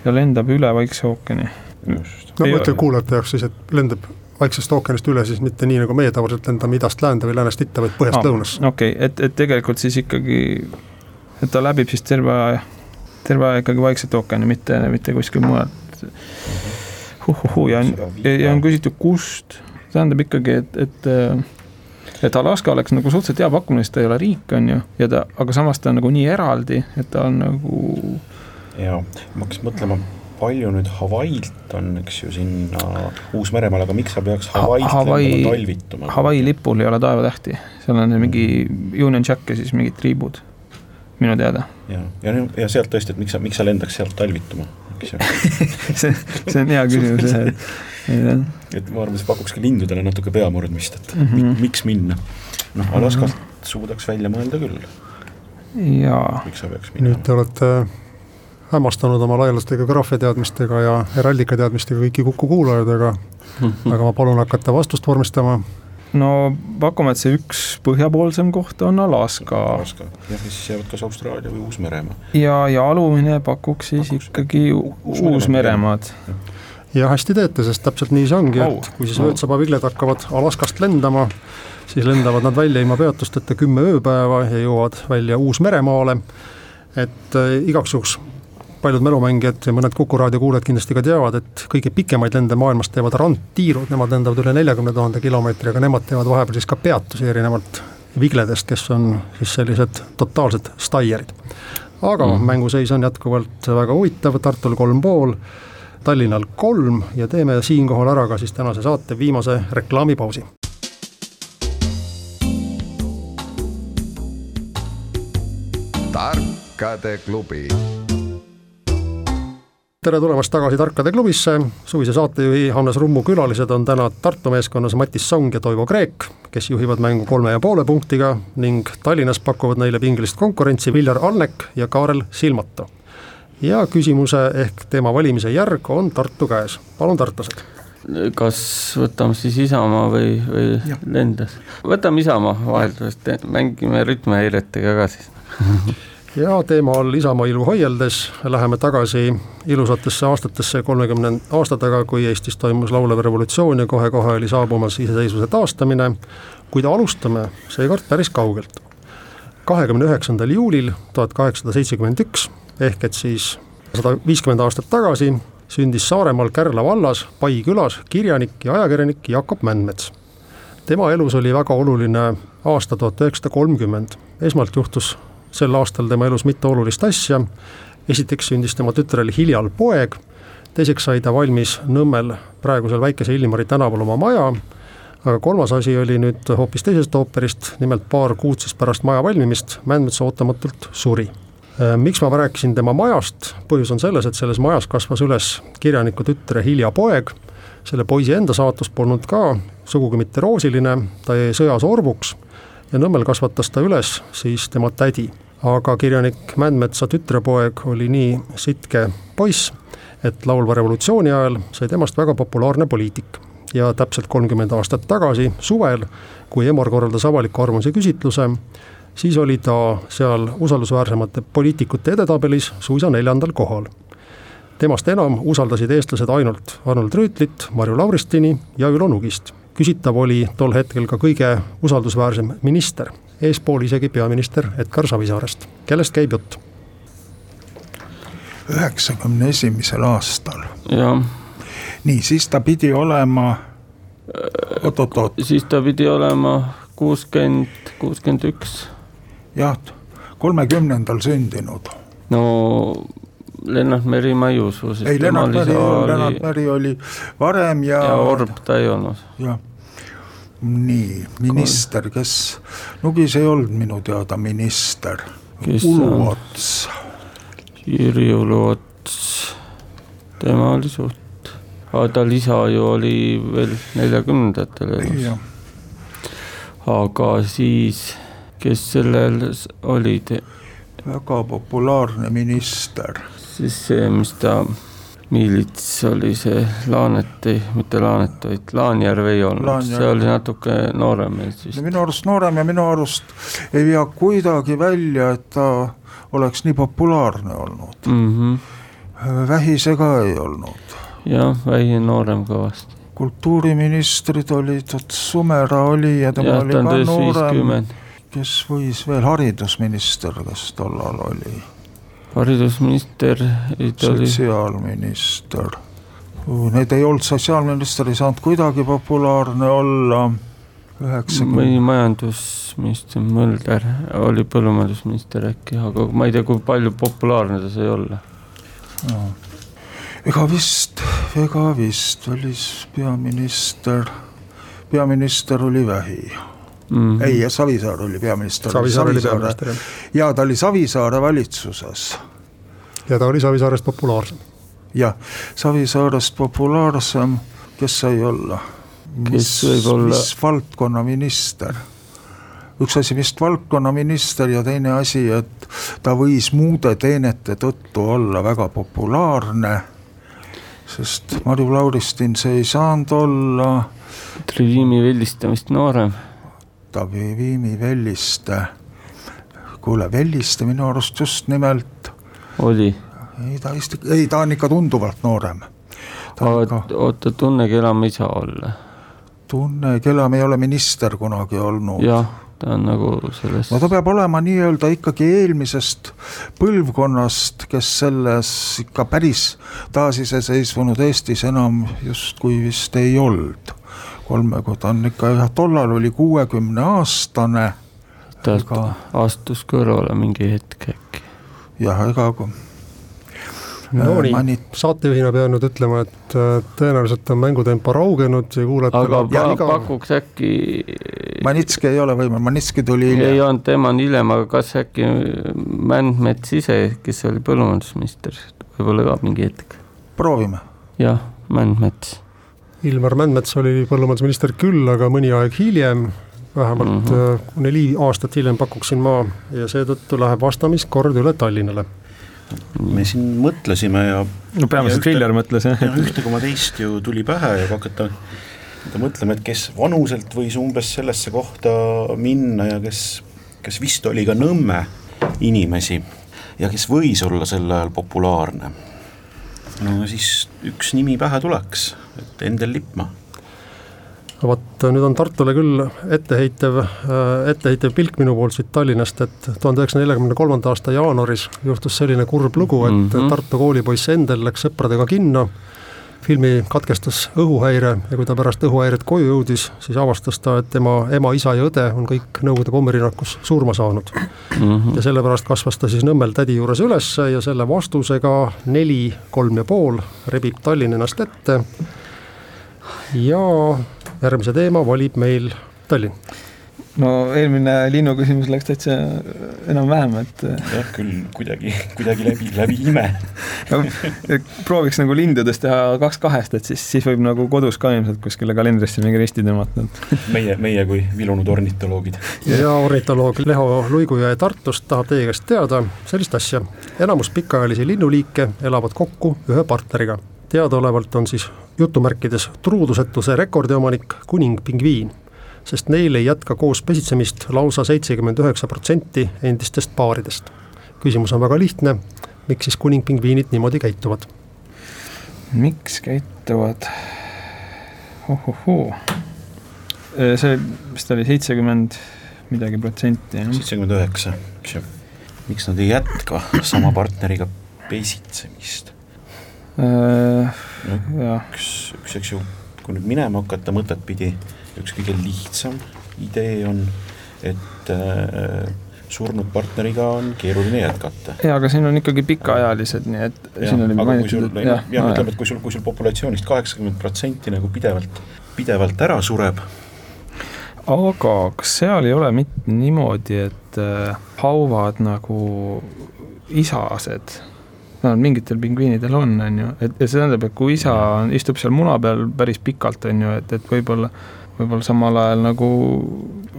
ja lendab üle Vaikse ookeani. no ma ütlen kuulajate jaoks siis, et lendab Vaiksest ookeanist üle siis mitte nii, nagu meie tavaliselt lendame idast läände või läänest itta, vaid põhjast ah, lõunasse. okei okay., et, et tegelikult siis ikkagi, et ta läbib siis terve aja, terve aja ikkagi Vaikset ookeani, mitte, mitte kuskil mujalt. Huhhuhu ja, ja, ja on küsitud, kust, tähendab ikkagi, et, et et Alaska oleks nagu suhteliselt hea pakkumine, sest ta ei ole riik, on ju, ja ta, aga samas ta on nagu nii eraldi, et ta on nagu ja ma hakkasin mõtlema, palju nüüd Hawaiilt on, eks ju, sinna Uus-Meremaale, aga miks sa peaks Hawaiilt Hawaii, lendama talvituma? Hawaii lipul ei ole taevatähti, seal on mingi Union Jack ja siis mingid triibud, minu teada. ja, ja, ja sealt tõesti, et miks sa, miks sa lendaks sealt talvituma, eks ju see, see on hea küsimus jah, et et ma arvan, see pakukski lindudele natuke peamurdmist, et mm -hmm. miks minna. noh, Alaskast mm -hmm. suudaks välja mõelda küll. jaa. miks sa peaks minema? nüüd te olete hämmastanud oma laialdaste geograafia teadmistega ja heraldika teadmistega kõiki Kuku kuulajaid, aga aga ma palun hakata vastust vormistama. no pakume, et see üks põhjapoolsem koht on Alaska. Alaska, jah, ja siis jäävad kas Austraalia või Uus-Meremaa. ja, ja alumine pakuks siis pakuks ikkagi Uus-Meremaad Uus. ja hästi teete, sest täpselt nii see ongi, et kui siis öödsabavilled hakkavad Alaskast lendama, siis lendavad nad välja ilma peatusteta kümme ööpäeva ja jõuavad välja Uus-Meremaale et äh, igaks juhuks paljud mälumängijad ja mõned Kuku raadio kuulajad kindlasti ka teavad, et kõige pikemaid lende maailmas teevad randtiirud, nemad lendavad üle neljakümne tuhande kilomeetri, aga nemad teevad vahepeal siis ka peatusi erinevalt vigledest, kes on siis sellised totaalsed staierid. aga mm. mänguseis on jätkuvalt väga huvitav, Tartul kolm pool, Tallinnal kolm ja teeme siinkohal ära ka siis tänase saate viimase reklaamipausi. tarkade klubi tere tulemast tagasi Tarkade klubisse, suvise saatejuhi Hannes Rummu külalised on täna Tartu meeskonnas Matis Song ja Toivo Kreek, kes juhivad mängu kolme ja poole punktiga ning Tallinnas pakuvad neile pingelist konkurentsi Viljar Alnek ja Kaarel Silmato. ja küsimuse ehk teema valimise järg on Tartu käes, palun tartlased kas võtame siis Isamaa või, või. Lendas? võtame Isamaa vaheldusest, mängime rütmihäiretega ka siis ja teema all Isamaa ilu hoieldes läheme tagasi ilusatesse aastatesse kolmekümne aasta taga, kui Eestis toimus laulev revolutsioon ja kohe-kohe oli saabumas iseseisvuse taastamine, kuid alustame seekord päris kaugelt. kahekümne üheksandal juulil tuhat kaheksasada seitsekümmend üks ehk et siis sada viiskümmend aastat tagasi sündis Saaremaal Kärla vallas Pai külas kirjanik ja ajakirjanik Jakob Mändmets. tema elus oli väga oluline aasta tuhat üheksasada kolmkümmend, esmalt juhtus sel aastal tema elus mitu olulist asja, esiteks sündis tema tütrel Hiljal poeg, teiseks sai ta valmis Nõmmel praegusel Väikese Illimari tänaval oma maja, aga kolmas asi oli nüüd hoopis teisest ooperist, nimelt paar kuud siis pärast maja valmimist Mändmets ootamatult suri. Miks ma rääkisin tema majast, põhjus on selles, et selles majas kasvas üles kirjaniku tütre Hilja poeg, selle poisi enda saatus polnud ka sugugi mitte roosiline, ta jäi sõjas orvuks ja Nõmmel kasvatas ta üles siis tema tädi. aga kirjanik Mändmetsa tütrepoeg oli nii sitke poiss, et laulva revolutsiooni ajal sai temast väga populaarne poliitik ja täpselt kolmkümmend aastat tagasi, suvel, kui Emor korraldas avaliku arvamuse küsitluse, siis oli ta seal usaldusväärsemate poliitikute edetabelis suisa neljandal kohal. temast enam usaldasid eestlased ainult Arnold Rüütlit, Marju Lauristini ja Ülo Nugist. Küsitav oli tol hetkel ka kõige usaldusväärsem minister, eespool isegi peaminister Edgar Savisaarest, kellest käib jutt? üheksakümne esimesel aastal. nii, siis ta pidi olema oot-oot-oot. siis ta pidi olema kuuskümmend, kuuskümmend üks jah, kolmekümnendal sündinud. no Lennart Meri ma ei usu. ei, Lennart Meri, Lennart Meri oli varem ja. ja Orb ta ei olnud. jah, nii, minister, kes, Nugis ei olnud minu teada minister. Uluots. Jüri Uluots, tema oli suht, aga tal isa ju oli veel neljakümnendatel elus. aga siis kes sellel olid? väga populaarne minister. Siis see, mis ta, Miilits oli see Laaneti, mitte Laanet, vaid Laanjärv ei olnud, see oli natuke noorem meil siis. minu arust noorem ja minu arust ei vea kuidagi välja, et ta oleks nii populaarne olnud mm. -hmm. Vähise ka ei olnud. jah, Vähi noorem kõvasti. kultuuriministrid olid, vot Sumera oli ja tema ja, oli ka noorem kes võis veel, haridusminister, kes tollal oli? Haridusminister sotsiaalminister. Need ei olnud, sotsiaalminister ei saanud kuidagi populaarne olla. mõni majandusminister Mölder oli põllumajandusminister äkki, aga ma ei tea, kui palju populaarne ta sai olla no.. ega vist, ega vist välispeaminister, peaminister oli Vähi mm. -hmm. ei, Savisaar oli peaminister. Savisaar oli peaminister, jah. ja ta oli Savisaare valitsuses. ja ta oli Savisaarest populaarsem. jah, Savisaarest populaarsem, kes sai olla? kes võib olla? mis valdkonna minister? üks asi vist valdkonnaminister ja teine asi, et ta võis muude teenete tõttu olla väga populaarne, sest Marju Lauristin see ei saanud olla. Trivimi Villistamist noorem Gustav Viimi Velliste. kuule, Velliste minu arust just nimelt. oli? ei, ta vist, ei, ta on ikka tunduvalt noorem. oota, Tunne Kelam ei saa olla. Tunne Kelam ei ole minister kunagi olnud. jah, ta on nagu selles. no ta peab olema nii-öelda ikkagi eelmisest põlvkonnast, kes selles ikka päris taasiseseisvunud Eestis enam justkui vist ei olnud kolmekord, ta on ikka jah, tollal oli kuuekümne aastane. ta ega... astus kõrvale mingi hetk äkki. jah, ega no äh, nii Manit..., saatejuhina pean nüüd ütlema, et äh, tõenäoliselt on mängutempo raugenud ja kuulajate aga iga... pakuks äkki Manitski ei ole võimalik, Manitski tuli hiljem. ei olnud, tema on hiljem, aga kas äkki Mändmets ise, kes oli põllumajandusminister, võib-olla ka mingi hetk? proovime. jah, Mändmets Ilmar Mändmets oli põllumajandusminister küll, aga mõni aeg hiljem, vähemalt mm -hmm. neli aastat hiljem pakuksin ma ja seetõttu läheb vastamiskord üle Tallinnale. me siin mõtlesime ja no peamiselt Viljar mõtles jah. ühte koma teist ju tuli pähe ja kui hakata mõtlema, et kes vanuselt võis umbes sellesse kohta minna ja kes, kes vist oli ka Nõmme inimesi ja kes võis olla sel ajal populaarne no siis üks nimi pähe tuleks, et Endel Lippmaa vot, nüüd on Tartule küll etteheitev, äh, etteheitev pilk minu poolt siit Tallinnast, et tuhande üheksasaja neljakümne kolmanda aasta jaanuaris juhtus selline kurb lugu, et mm -hmm. Tartu koolipoiss Endel läks sõpradega kinno filmi katkestas õhuhäire ja kui ta pärast õhuhäiret koju jõudis, siis avastas ta, et tema ema, isa ja õde on kõik Nõukogude pommirünnakus surma saanud mm. -hmm. ja sellepärast kasvas ta siis Nõmmel tädi juures üles ja selle vastusega neli, kolm ja pool rebib Tallinn ennast ette. ja järgmise teema valib meil Tallinn no eelmine linnu küsimus läks täitsa enam-vähem, et. jah, küll kuidagi, kuidagi läbi, läbi ime no, prooviks nagu lindudest teha kaks kahest, et siis, siis võib nagu kodus ka ilmselt kuskile kalendrisse mingi risti tõmmata meie, meie kui vilunud ornitoloogid. ja ornitoloog Leho Luigujõe Tartust tahab teie käest teada sellist asja. enamus pikaajalisi linnuliike elavad kokku ühe partneriga. teadaolevalt on siis jutumärkides truudusetuse rekordiomanik kuningpingviin sest neil ei jätka koos pesitsemist lausa seitsekümmend üheksa protsenti endistest paaridest. küsimus on väga lihtne, miks siis kuningpingviinid niimoodi käituvad? miks käituvad? ohohoo, see vist oli seitsekümmend midagi protsenti, jah? seitsekümmend üheksa, eks ju. miks nad ei jätka sama partneriga pesitsemist üks, üks, eks ju, kui nüüd minema hakata mõtet pidi üks kõige lihtsam idee on, et äh, surnud partneriga on keeruline jätkata. jaa, aga siin on ikkagi pikaajalised, nii et ja, siin oli mainitud, et jah, jah, ütleme, et kui sul, kui sul populatsioonist kaheksakümmend protsenti nagu pidevalt, pidevalt ära sureb. aga kas seal ei ole mitte niimoodi, et äh, hauvad nagu isased no mingitel pingviinidel on, on ju, et ja see tähendab, et kui isa istub seal muna peal päris pikalt, on ju, et, et võib-olla võib-olla samal ajal nagu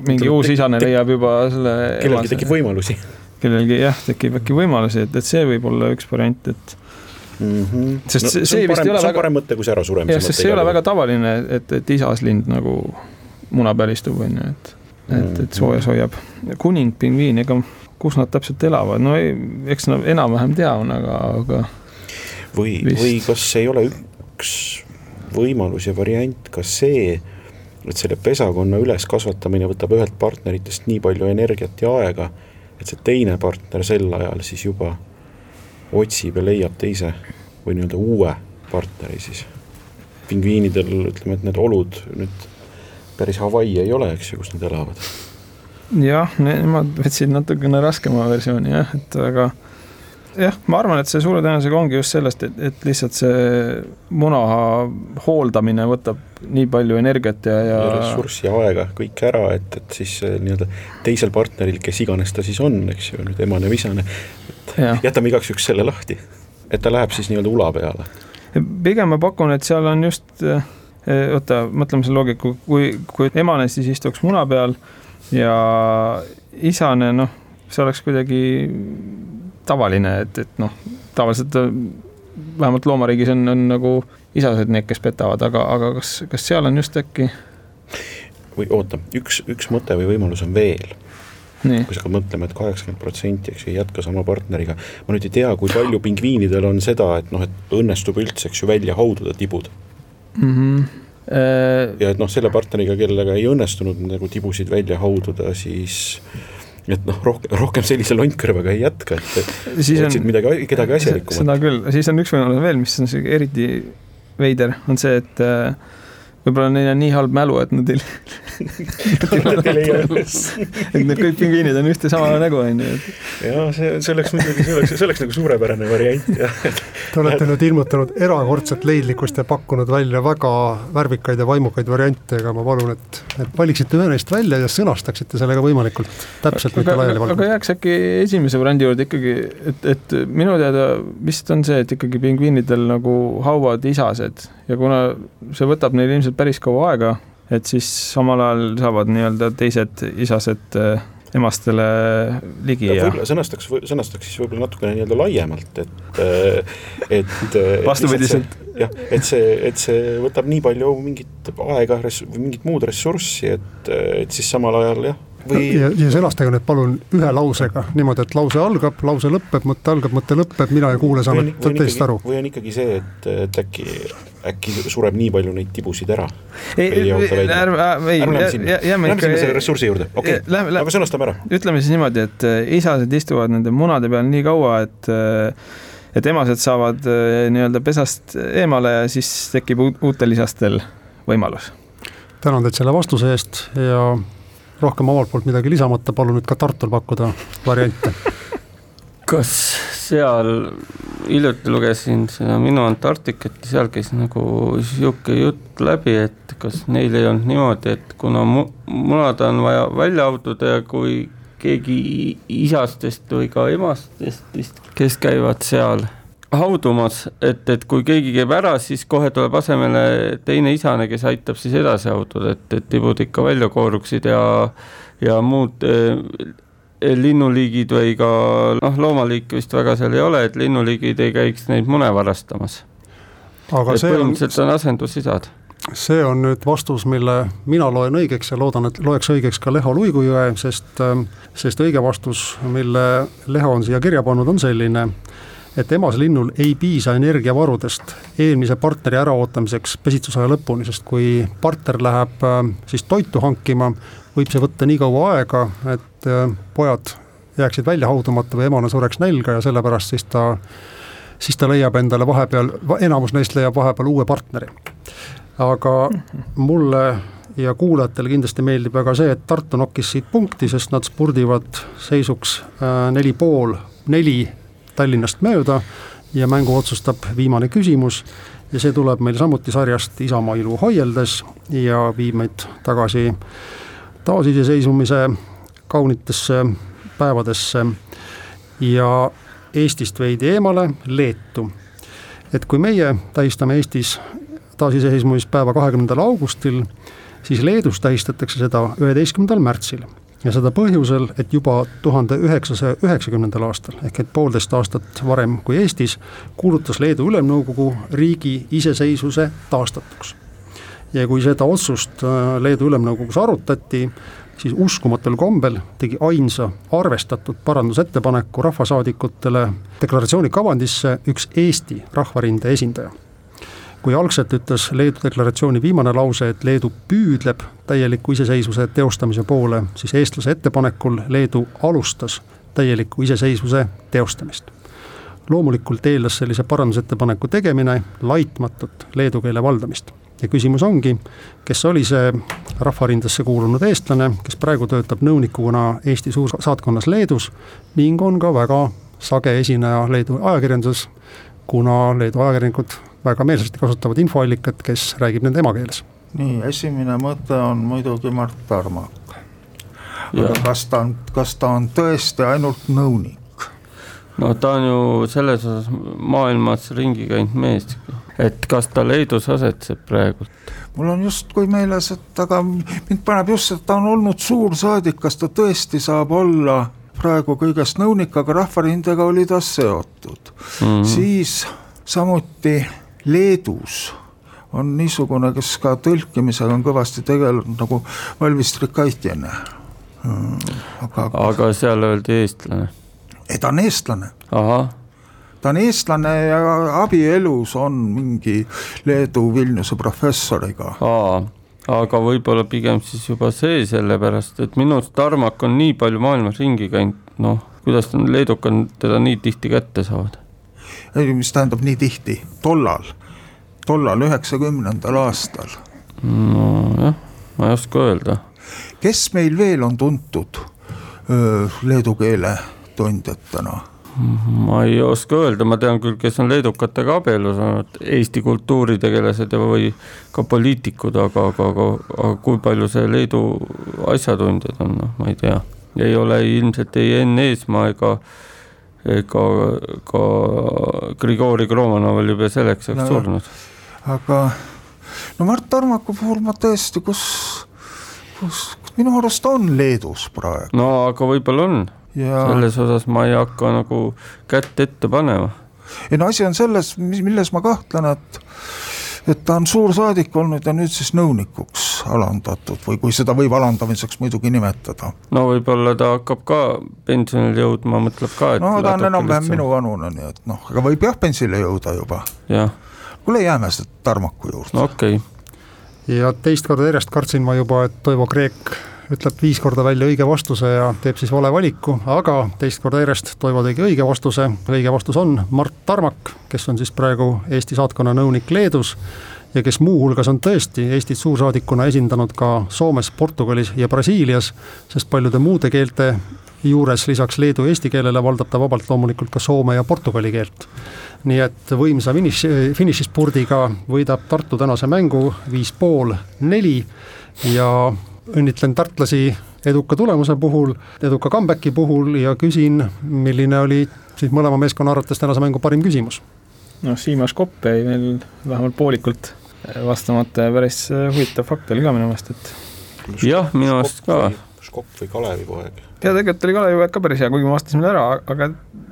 mingi uus isane leiab juba selle kellelgi tekib võimalusi. kellelgi jah, tekib äkki võimalusi, et, et see võib olla üks variant, et mm. -hmm. sest no, see, see vist ei ole väga. see on parem mõte kui see ärasuremise mõte. see ei ole väga tavaline, et, et isas lind nagu muna peal istub, on ju, et, et, et soojas hoiab. kuningpingviin, ega kus nad täpselt elavad, no ei, eks nad enam-vähem tean, aga, aga. või, või kas ei ole üks võimalus ja variant ka see et selle pesakonna üleskasvatamine võtab ühelt partneritest nii palju energiat ja aega, et see teine partner sel ajal siis juba otsib ja leiab teise või nii-öelda uue partneri siis. pingviinidel ütleme, et need olud nüüd päris Hawaii ei ole, eks ju, kus nad elavad. jah, nemad võtsid natukene raskema versiooni jah, et aga jah, ma arvan, et see suure tõenäosusega ongi just sellest, et, et lihtsalt see muna hooldamine võtab nii palju energiat ja, ja, ja ressurssi ja aega kõik ära, et, et siis nii-öelda teisel partneril, kes iganes ta siis on, eks ju, nüüd emane või isane, et ja. jätame igaks juhuks selle lahti, et ta läheb siis nii-öelda ula peale. pigem ma pakun, et seal on just eh, oota, mõtleme selle loogika, kui, kui emane siis istuks muna peal ja isane, noh, see oleks kuidagi tavaline, et, et noh, tavaliselt äh, vähemalt loomariigis on, on nagu isased need, kes petavad, aga, aga kas, kas seal on just äkki? või oota, üks, üks mõte või võimalus on veel. kui sa hakkad mõtlema, et kaheksakümmend protsenti, eks ju, ei jätka sama partneriga, ma nüüd ei tea, kui palju pingviinidel on seda, et noh, et õnnestub üldse, eks ju, välja haududa tibud mm. -hmm. ja et noh, selle partneriga, kellega ei õnnestunud nagu tibusid välja haududa, siis et noh, rohkem, rohkem sellise lontkõrvaga ei jätka, et siis otsid midagi, kedagi asjalikumat. seda küll, siis on üks võimalus veel, mis on eriti veider, on see, et äh, võib-olla neil on nii halb mälu, et nad ei et need kõik pingviinid on ühte sama nägu, on ju. jaa, see, see oleks muidugi, see oleks, see oleks nagu suurepärane variant, jah. Te olete nüüd ilmutanud erakordset leidlikkust ja pakkunud välja väga värvikaid ja vaimukaid variante, aga ma palun, et, et valiksite ühe neist välja ja sõnastaksite selle ka võimalikult täpselt, mitte laialivalguvalt. aga jääks äkki esimese variandi juurde ikkagi, et, et minu teada vist on see, et ikkagi pingviinidel nagu hauad isased ja kuna see võtab neil ilmselt päris kaua aega, et siis samal ajal saavad nii-öelda teised isased äh, emastele ligi ja, ja. võib-olla sõnastaks, sõnastaks siis võib-olla natukene nii-öelda laiemalt, et, äh, et äh, vastupidiselt. jah, et see, et see võtab nii palju mingit aega või mingit muud ressurssi, et, et siis samal ajal jah või. ja, ja sõnastage nüüd palun ühe lausega niimoodi, et lause algab, lause lõpeb, mõte algab, mõte lõpeb, mina ja kuulaja saame teist aru. või on ikkagi see, et, et äkki, äkki sureb nii palju neid tibusid ära. ei, ärme, ei, jääme ikka. Selle ressursi juurde, okei okay., aga sõnastame ära. ütleme siis niimoodi, et äh, isased istuvad nende munade peal nii kaua, et äh, et emased saavad äh, nii-öelda pesast eemale ja siis tekib uutel isastel võimalus. tänan teid selle vastuse eest ja rohkem omalt poolt midagi lisamata, palun nüüd ka Tartul pakkuda variante kas seal hiljuti lugesin seda Minu Antarktikat ja seal käis nagu sihuke jutt läbi, et kas neil ei olnud niimoodi, et kuna mu-, munad on vaja välja haududa ja kui keegi isastest või ka emastest vist, kes käivad seal haudumas, et, et kui keegi käib ära, siis kohe tuleb asemele teine isane, kes aitab siis edasi haududa, et, et tibud ikka välja kooruksid ja ja muud linnuliigid või ka noh, loomaliike vist väga seal ei ole, et linnuliigid ei käiks neid mune varastamas. et põhimõtteliselt on, on asendusisad see on nüüd vastus, mille mina loen õigeks ja loodan, et loeks õigeks ka Leho Luigujõe, sest, ähm, sest õige vastus, mille Leho on siia kirja pannud, on selline, et emaslinnul ei piisa energiavarudest eelmise partneri äraootamiseks pesitsusaja lõpuni, sest kui partner läheb ähm, siis toitu hankima, võib see võtta nii kaua aega, et äh, pojad jääksid välja haudumata või emane sureks nälga ja sellepärast siis ta, siis ta leiab endale vahepeal, enamus neist leiab vahepeal uue partneri. aga mulle ja kuulajatele kindlasti meeldib väga see, et Tartu nokkis siit punkti, sest nad spurdivad seisuks äh, neli pool, neli Tallinnast mööda ja mängu otsustab viimane küsimus ja see tuleb meil samuti sarjast Isamaa ilu hoieldes ja viib meid tagasi taasiseseisvumise kaunitesse päevadesse ja Eestist veidi eemale Leetu. et kui meie tähistame Eestis taasiseseisvumispäeva kahekümnendal augustil, siis Leedus tähistatakse seda üheteistkümnendal märtsil ja seda põhjusel, et juba tuhande üheksasaja üheksakümnendal aastal ehk et poolteist aastat varem kui Eestis kuulutas Leedu Ülemnõukogu riigi iseseisvuse taastatuks ja kui seda otsust äh, Leedu Ülemnõukogus arutati, siis uskumatul kombel tegi ainsa arvestatud parandusettepaneku rahvasaadikutele deklaratsiooni kavandisse üks Eesti Rahvarinde esindaja. kui algselt ütles Leedu deklaratsiooni viimane lause, et Leedu püüdleb täieliku iseseisvuse teostamise poole, siis eestlase ettepanekul Leedu alustas täieliku iseseisvuse teostamist loomulikult eeldas sellise parandusettepaneku tegemine laitmatut leedu keele valdamist ja küsimus ongi, kes oli see Rahvarindesse kuulunud eestlane, kes praegu töötab nõunikuna Eesti suursaatkonnas Leedus ning on ka väga sage esineja Leedu ajakirjanduses, kuna Leedu ajakirjanikud väga meelsasti kasutavad infoallikat, kes räägib nende emakeeles. nii, esimene mõte on muidugi Mart Tarmak. aga kas ta on, kas ta on tõesti ainult nõunik? no ta on ju selles osas maailmas ringi käinud mees, et kas ta Leedus asetseb praegult? mul on justkui meeles, et aga mind paneb just, et ta on olnud suursaadik, kas ta tõesti saab olla praegu kõigest nõunik, aga Rahvarindega oli ta seotud mm. -hmm. siis samuti Leedus on niisugune, kes ka tõlkimisega on kõvasti tegelenud nagu Valvis Trikaitjene mm,. aga, aga seal öeldi eestlane ei, ta on eestlane. Ta on eestlane ja abielus on mingi Leedu Vilniuse professoriga. aga võib-olla pigem siis juba see sellepärast, et minu arust Tarmak on nii palju maailmas ringi käinud, noh, kuidas leedukad teda nii tihti kätte saavad? ei, mis tähendab nii tihti, tollal, tollal üheksakümnendal aastal. nojah, ma ei oska öelda. kes meil veel on tuntud öö, leedu keele tundjatena? Ma ei oska öelda, ma tean küll, kes on leedukatega abielus olnud, Eesti kultuuritegelased ja, või ka poliitikud, aga, aga, aga, aga kui palju see Leedu asjatundjad on, noh, ma ei tea. ei ole ilmselt ei Enn Eesmaa ega ega ka Grigori Kromanov oli juba selleks ajaks no, surnud. aga no Mart Tarmaku puhul ma tõesti, kus, kus, minu arust on Leedus praegu. no aga võib-olla on ja.... selles osas ma ei hakka nagu kätt ette panema. ei no asi on selles, milles ma kahtlen, et et ta on suursaadik olnud ja nüüd siis nõunikuks alandatud või kui seda võib alandamiseks muidugi nimetada. no võib-olla ta hakkab ka pensionile jõudma, mõtleb ka, et no ta on enam-vähem minu vanune, nii et noh, aga võib jah pensionile jõuda juba. kuule, jääme selle Tarmaku juurde. okei okay. ja teist korda järjest kartsin ma juba, et Toivo Kreek ütleb viis korda välja õige vastuse ja teeb siis vale valiku, aga teist korda järjest Toivo tegi õige vastuse, õige vastus on Mart Tarmak, kes on siis praegu Eesti saatkonna nõunik Leedus ja kes muuhulgas on tõesti Eestit suursaadikuna esindanud ka Soomes, Portugalis ja Brasiilias, sest paljude muude keelte juures lisaks leedu eesti keelele valdab ta vabalt loomulikult ka soome ja portugali keelt. nii et võimsa finiš, finišispurdiga võidab Tartu tänase mängu viis pool neli ja õnnitlen tartlasi eduka tulemuse puhul, eduka comeback'i puhul ja küsin, milline oli siis mõlema meeskonna arvates tänase mängu parim küsimus? noh, Siimas Kopp jäi meil vähemalt poolikult vastamata ja päris huvitav fakt oli ka minu meelest, et jah, minu arust ka. Škopp või Kalevi poeg. Ja tegelikult oli Kalevi ka päris hea, kuigi ma vastasin ära, aga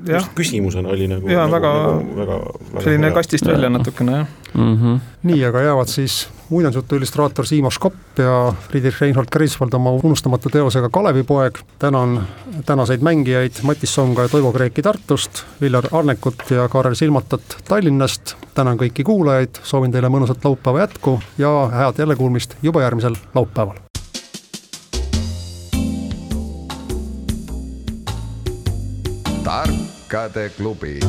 jah. küsimusena oli nagu. jaa, nagu, väga, nagu, väga, väga selline hea. kastist välja natukene jah mm. -hmm. nii, aga jäävad siis muinasjutu illustraator Siimo Škopp ja Friedrich Reinhold Greifswald oma unustamatu teosega Kalevipoeg. tänan tänaseid mängijaid Matis Songa ja Toivo Kreeki Tartust, Viljar Arnekut ja Kaarel Silmatat Tallinnast. tänan kõiki kuulajaid, soovin teile mõnusat laupäeva jätku ja head jällekuulmist juba järgmisel laupäeval. Tarkade klubi